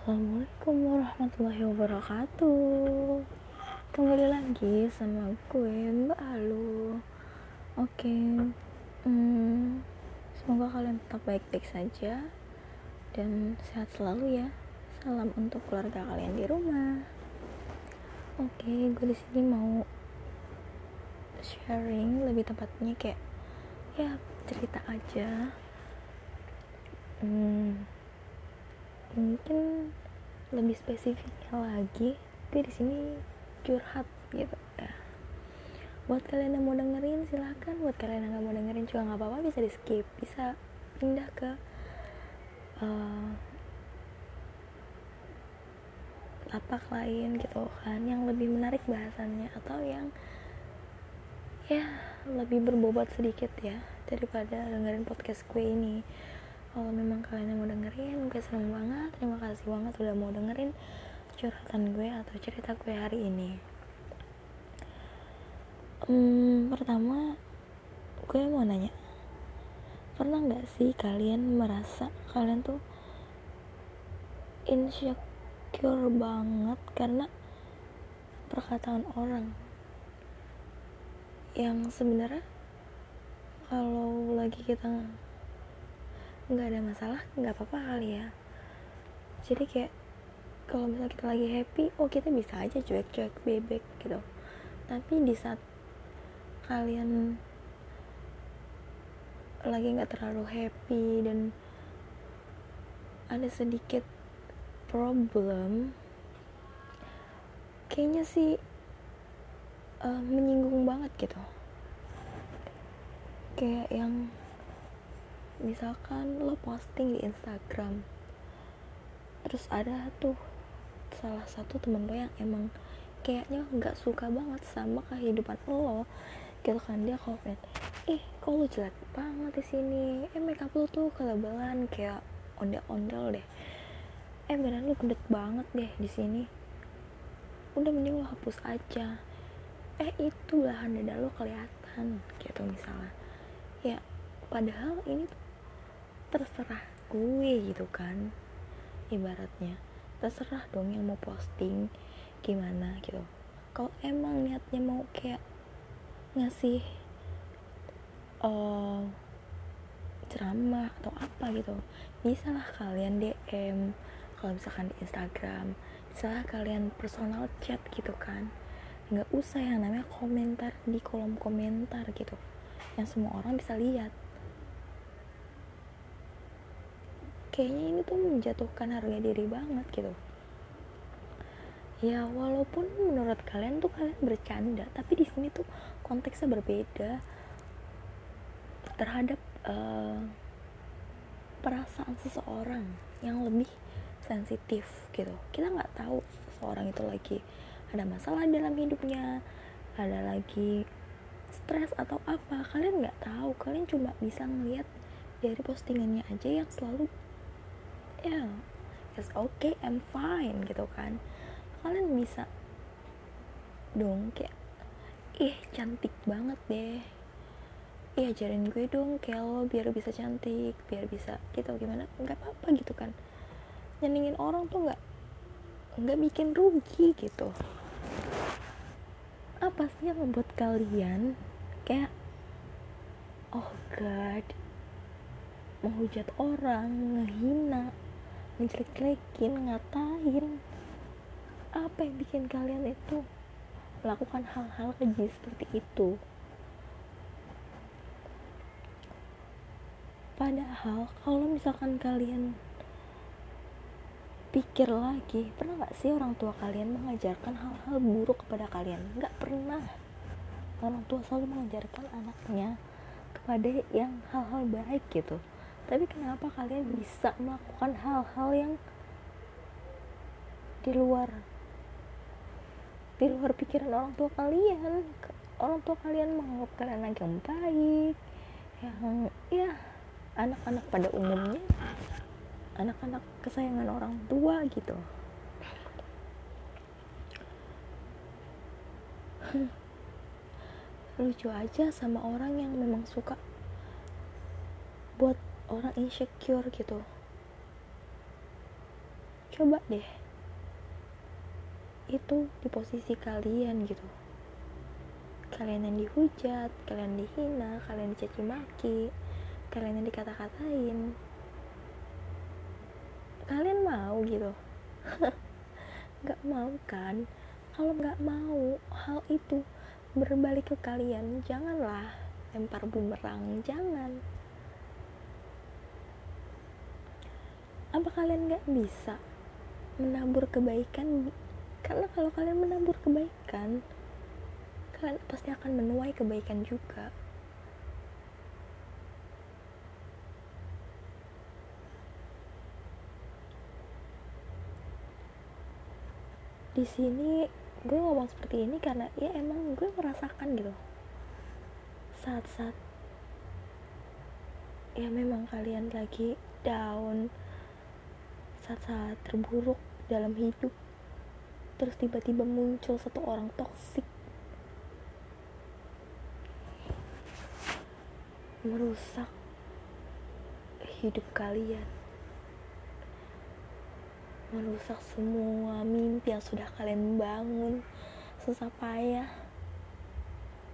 Assalamualaikum warahmatullahi wabarakatuh. Kembali lagi sama gue Mbak Alu Oke hmm, Semoga kalian tetap baik-baik saja Dan sehat selalu ya. Salam untuk keluarga kalian di rumah. Oke gue di sini mau Sharing lebih tepatnya kayak Ya cerita aja. Hmm mungkin lebih spesifiknya lagi gue di sini curhat gitu. Ya buat kalian yang mau dengerin silahkan. Buat kalian yang nggak mau dengerin juga nggak apa-apa bisa di skip bisa pindah ke uh, lapak lain gitu kan yang lebih menarik bahasannya atau yang ya lebih berbobot sedikit ya daripada dengerin podcast gue ini kalau memang kalian yang mau dengerin gue seneng banget. Terima kasih banget udah mau dengerin curhatan gue atau cerita gue hari ini. Hmm, pertama gue mau nanya pernah nggak sih kalian merasa kalian tuh insecure banget karena perkataan orang yang sebenarnya kalau lagi kita nggak ada masalah nggak apa-apa kali ya. Jadi kayak kalau misalnya kita lagi happy oh kita bisa aja cuek-cuek bebek gitu. Tapi di saat kalian lagi nggak terlalu happy dan ada sedikit problem kayaknya sih uh, menyinggung banget gitu. Kayak yang misalkan lo posting di Instagram terus ada tuh salah satu temen lo yang emang kayaknya nggak suka banget sama kehidupan lo gitu kan dia komen ih kok lo jelek banget di sini? Eh makeup lo tuh kelebelan kayak ondel-ondel deh. Eh badan lo gendut banget deh di sini. Udah mending lo hapus aja. Eh itu belahan dada lo kelihatan gitu misalnya. Ya padahal ini tuh terserah gue gitu kan ibaratnya. Terserah dong yang mau posting gimana gitu. Kalau emang niatnya mau kayak ngasih uh, ceramah atau apa gitu bisa kalian DM kalau misalkan di Instagram bisa kalian personal chat gitu kan. Nggak usah yang namanya komentar di kolom komentar gitu. Yang semua orang bisa lihat kayaknya ini tuh menjatuhkan harga diri banget gitu. Ya walaupun menurut kalian tuh kalian bercanda tapi di sini tuh konteksnya berbeda. Terhadap uh, perasaan seseorang yang lebih sensitif gitu. Kita nggak tahu seorang itu lagi ada masalah dalam hidupnya ada lagi stres atau apa. Kalian nggak tahu. Kalian cuma bisa ngeliat dari postingannya aja yang selalu yeah, it's okay I'm fine gitu kan. Kalian bisa dong kayak ih cantik banget deh. Ih ajarin gue dong kayak lo biar bisa cantik biar bisa gitu. Gimana? Nggak apa-apa gitu kan. Nyenengin orang tuh nggak nggak bikin rugi gitu. Apa sih yang membuat kalian kayak oh god menghujat orang ngehina menjelek-jelekin ngatain. Apa yang bikin kalian itu melakukan hal-hal keji seperti itu? Padahal kalau misalkan kalian pikir lagi pernah gak sih orang tua kalian mengajarkan hal-hal buruk kepada kalian? Nggak pernah. Orang tua selalu mengajarkan anaknya kepada yang hal-hal baik gitu tapi kenapa kalian bisa melakukan hal-hal yang di luar di luar pikiran orang tua kalian? Orang tua kalian menganggap kalian anak yang baik yang ya anak-anak pada umumnya anak-anak kesayangan orang tua gitu. Lucu aja sama orang yang memang suka buat orang insecure gitu. Coba deh. Itu di posisi kalian gitu. Kalian yang dihujat kalian dihina kalian dicaci maki kalian yang dikata-katain. Kalian mau gitu? Nggak mau kan? Kalau nggak mau hal itu berbalik ke kalian janganlah lempar bumerang jangan apa kalian nggak bisa menabur kebaikan? Karena kalau kalian menabur kebaikan kalian pasti akan menuai kebaikan juga. Di sini gue ngomong seperti ini karena ya emang gue merasakan gitu. Saat-saat ya memang kalian lagi down saat-saat terburuk dalam hidup terus tiba-tiba muncul satu orang toksik. Merusak hidup kalian. Merusak semua mimpi yang sudah kalian bangun susah payah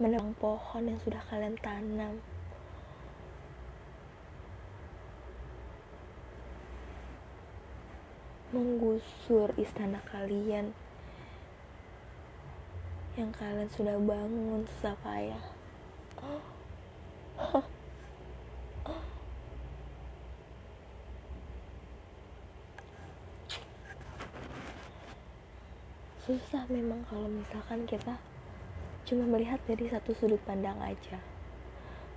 menebang pohon yang sudah kalian tanam menggusur istana kalian yang kalian sudah bangun susah payah susah memang kalau misalkan kita cuma melihat dari satu sudut pandang aja.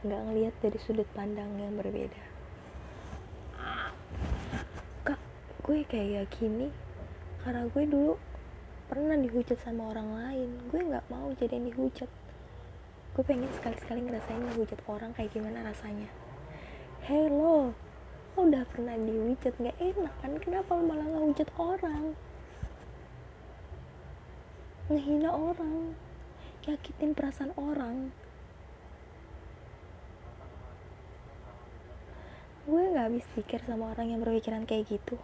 Nggak ngelihat dari sudut pandang yang berbeda kak gue kayak gini karena gue dulu pernah dihujat sama orang lain. Gue nggak mau jadi yang dihujat. Gue pengen sekali-sekali ngerasain ngehujat orang kayak gimana rasanya. Hey lo udah pernah dihujat? Nggak enak kan? Kenapa lo malah ngehujat orang? Ngehina orang. Nyakitin perasaan orang. Gue gak habis pikir sama orang yang berpikiran kayak gitu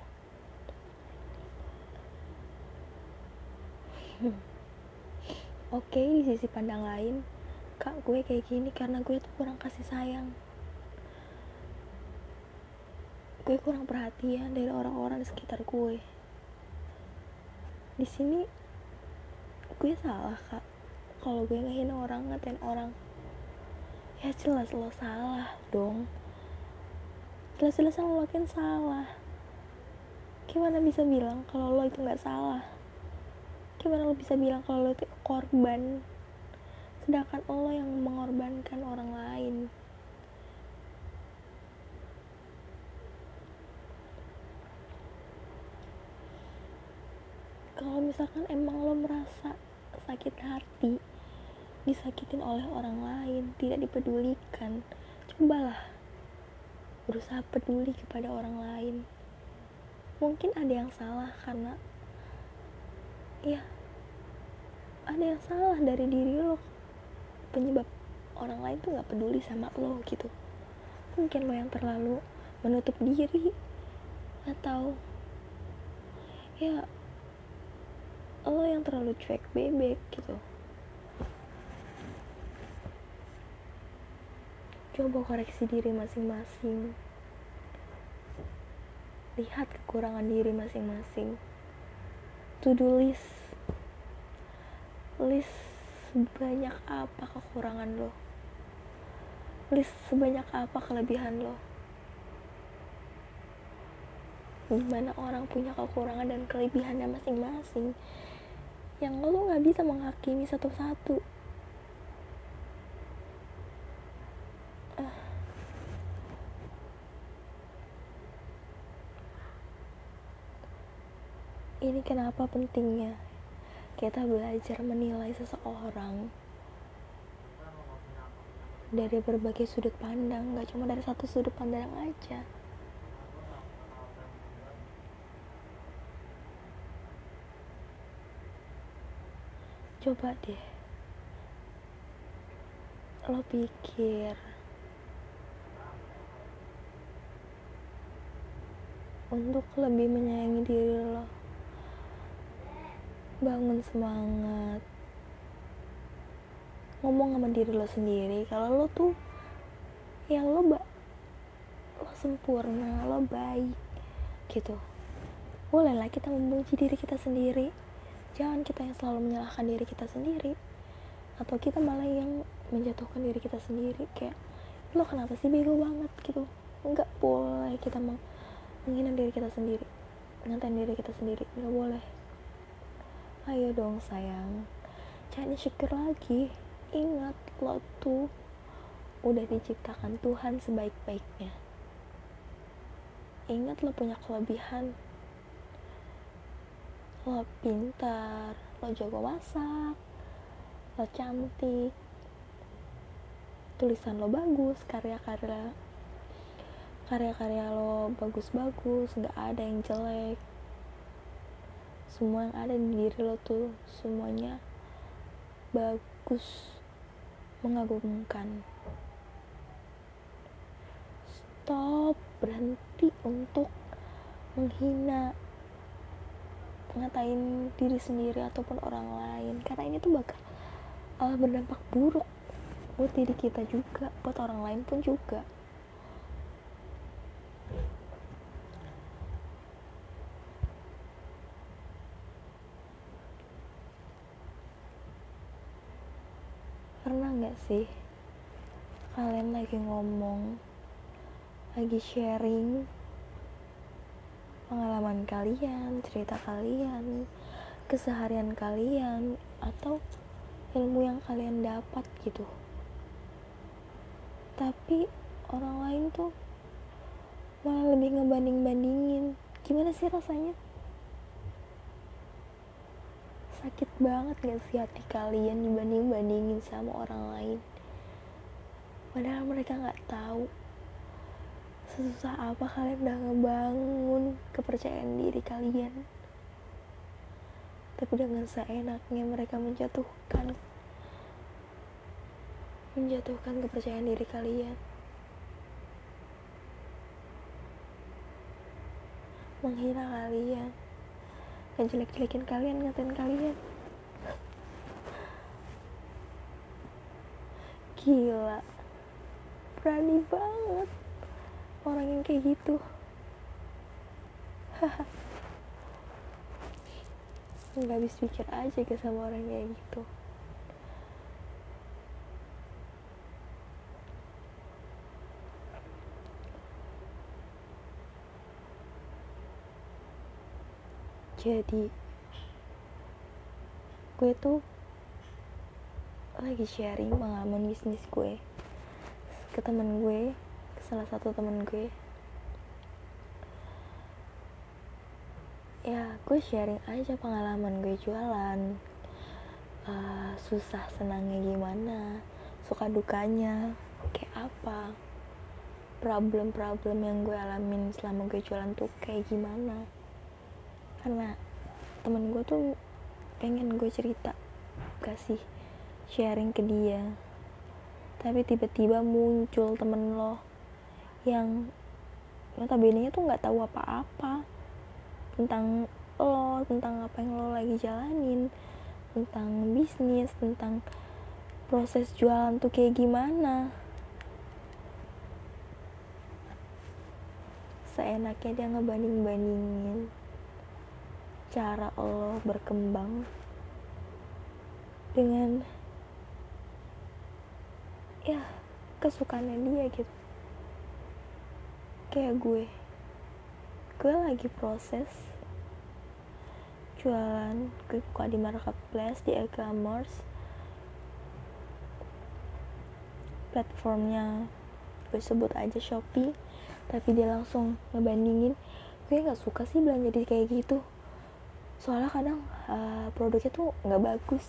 oke okay, di sisi pandang lain kak gue kayak gini karena gue tuh kurang kasih sayang. Gue kurang perhatian dari orang-orang di sekitar gue. Di sini gue salah kak. Kalau gue ngehina orang ngatain orang ya jelas lo salah dong. Jelas-jelas lo lakuin salah. Gimana bisa bilang kalau lo itu nggak salah gimana lo bisa bilang kalau lo itu korban? Sedangkan lo yang mengorbankan orang lain. Kalau misalkan emang lo merasa sakit hati disakitin oleh orang lain tidak dipedulikan cobalah berusaha peduli kepada orang lain. Mungkin ada yang salah karena ya ada yang salah dari diri lo. Penyebab orang lain tuh nggak peduli sama lo gitu. Mungkin lo yang terlalu menutup diri atau ya lo yang terlalu cuek bebek gitu. Coba koreksi diri masing-masing. Lihat kekurangan diri masing-masing. To do list list sebanyak apa kekurangan lo? List sebanyak apa kelebihan lo? Gimana orang punya kekurangan dan kelebihannya masing-masing yang lo nggak bisa menghakimi satu-satu. Uh. ini kenapa pentingnya kita belajar menilai seseorang dari berbagai sudut pandang gak cuma dari satu sudut pandang aja. Coba deh lo pikir untuk lebih menyayangi diri lo bangun semangat. Ngomong sama diri lo sendiri kalau lo tuh yang lo ba lo sempurna lo baik gitu. Bolehlah kita memuji diri kita sendiri. Jangan kita yang selalu menyalahkan diri kita sendiri atau kita malah yang menjatuhkan diri kita sendiri. Kayak lo kenapa sih bego banget? Gitu. Nggak boleh kita menghina diri kita sendiri ngatain diri kita sendiri. Nggak boleh ayo dong sayang. Jangan syukur lagi. Ingat lo tuh udah diciptakan Tuhan sebaik-baiknya. Ingat lo punya kelebihan. Lo pintar lo jago masak lo cantik. Tulisan lo bagus karya-karya karya-karya lo bagus-bagus nggak ada yang jelek semua yang ada di diri lo tuh semuanya bagus mengagumkan. Stop berhenti untuk menghina ngatain diri sendiri ataupun orang lain. Karena ini tuh bakal uh, berdampak buruk buat diri kita juga buat orang lain pun juga pernah nggak sih kalian lagi ngomong lagi sharing pengalaman kalian cerita kalian keseharian kalian atau ilmu yang kalian dapat gitu? Tapi orang lain tuh malah lebih ngebanding-bandingin. Gimana sih rasanya sakit banget gak sih hati kalian dibanding-bandingin sama orang lain? Padahal mereka gak tahu sesusah apa kalian udah ngebangun kepercayaan diri kalian. Tapi dengan seenaknya mereka menjatuhkan menjatuhkan kepercayaan diri kalian. Menghina kalian ngejelek-jelekin kalian ngatain kalian. Gila. Berani banget. Orang yang kayak gitu. Nggak habis pikir aja ke sama orang kayak gitu jadi gue tuh lagi sharing pengalaman bisnis gue ke temen gue ke salah satu temen gue. Ya gue sharing aja pengalaman gue jualan. Uh, susah senangnya gimana suka dukanya kayak apa problem-problem yang gue alamin selama gue jualan tuh kayak gimana karena temen gue tuh pengen gue cerita kasih sharing ke dia. Tapi tiba-tiba muncul temen lo yang notabene tuh nggak tahu apa-apa tentang lo tentang apa yang lo lagi jalanin tentang bisnis tentang proses jualan tuh kayak gimana. Seenaknya dia ngebanding-bandingin cara lo berkembang dengan ya kesukaannya dia gitu. Kayak gue. Gue lagi proses jualan gue buka di marketplace di e-commerce platformnya gue sebut aja shopee tapi dia langsung ngebandingin. Gue nggak suka sih belanja di kayak gitu soalnya kadang uh, produknya tuh nggak bagus.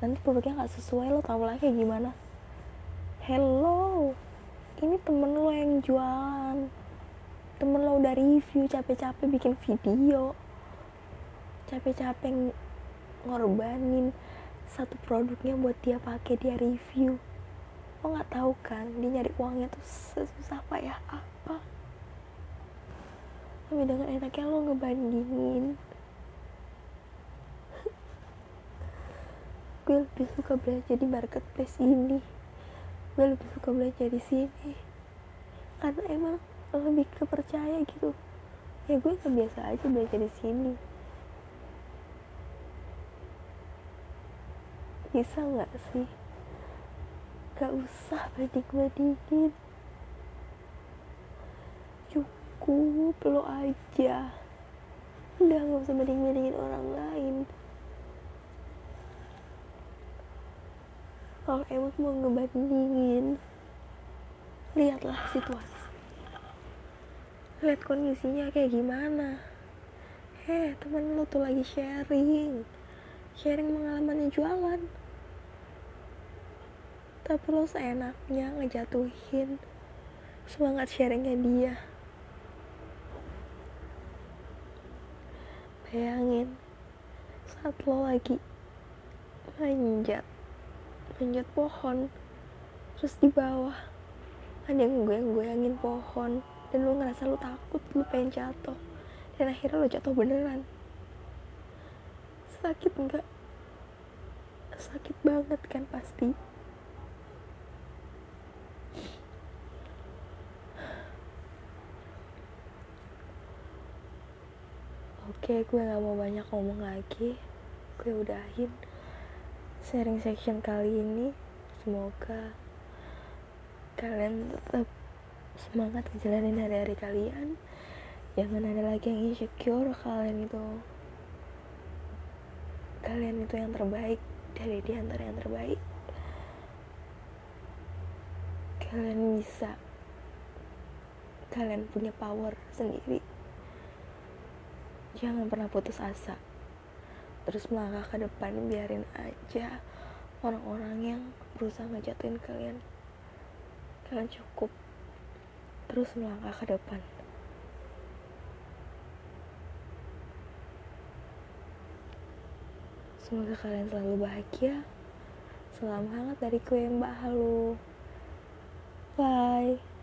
Nanti produknya nggak sesuai lo tau lah kayak gimana. Hello ini temen lo yang jualan. Temen lo udah review capek-capek bikin video. Capek-capek ngorbanin satu produknya buat dia pakai dia review. Lo nggak tahu kan dia nyari uangnya tuh susah payah apa tapi dengan enaknya lo ngebandingin. Gue lebih suka belajar di marketplace ini. Gue lebih suka belajar di sini. Karena emang lebih kepercaya gitu. Ya gue nggak biasa aja belajar di sini. Bisa nggak sih? Gak usah banding-bandingin cukup lo aja. Udah gak usah banding-bandingin orang lain. Kalau emang mau ngebandingin lihatlah situasi. Lihat kondisinya kayak gimana. Heh temen lo tuh lagi sharing. Sharing pengalamannya jualan. Tapi lo seenaknya ngejatuhin semangat sharingnya dia bayangin saat lo lagi manjat manjat pohon terus di bawah ada yang goyang-goyangin pohon dan lu ngerasa lu takut lu pengen jatuh dan akhirnya lu jatuh beneran. Sakit enggak sakit banget kan pasti oke gue gak mau banyak ngomong lagi. Gue udahin sharing section kali ini. Semoga kalian tetap semangat ngejalanin hari-hari kalian. Jangan ada lagi yang insecure kalian itu kalian itu yang terbaik dari di antara yang terbaik. Kalian bisa kalian punya power sendiri jangan pernah putus asa. Terus melangkah ke depan biarin aja orang-orang yang berusaha ngejatuhin kalian. Kalian cukup. Terus melangkah ke depan. Semoga kalian selalu bahagia. Salam hangat dari kue mbak. Halu bye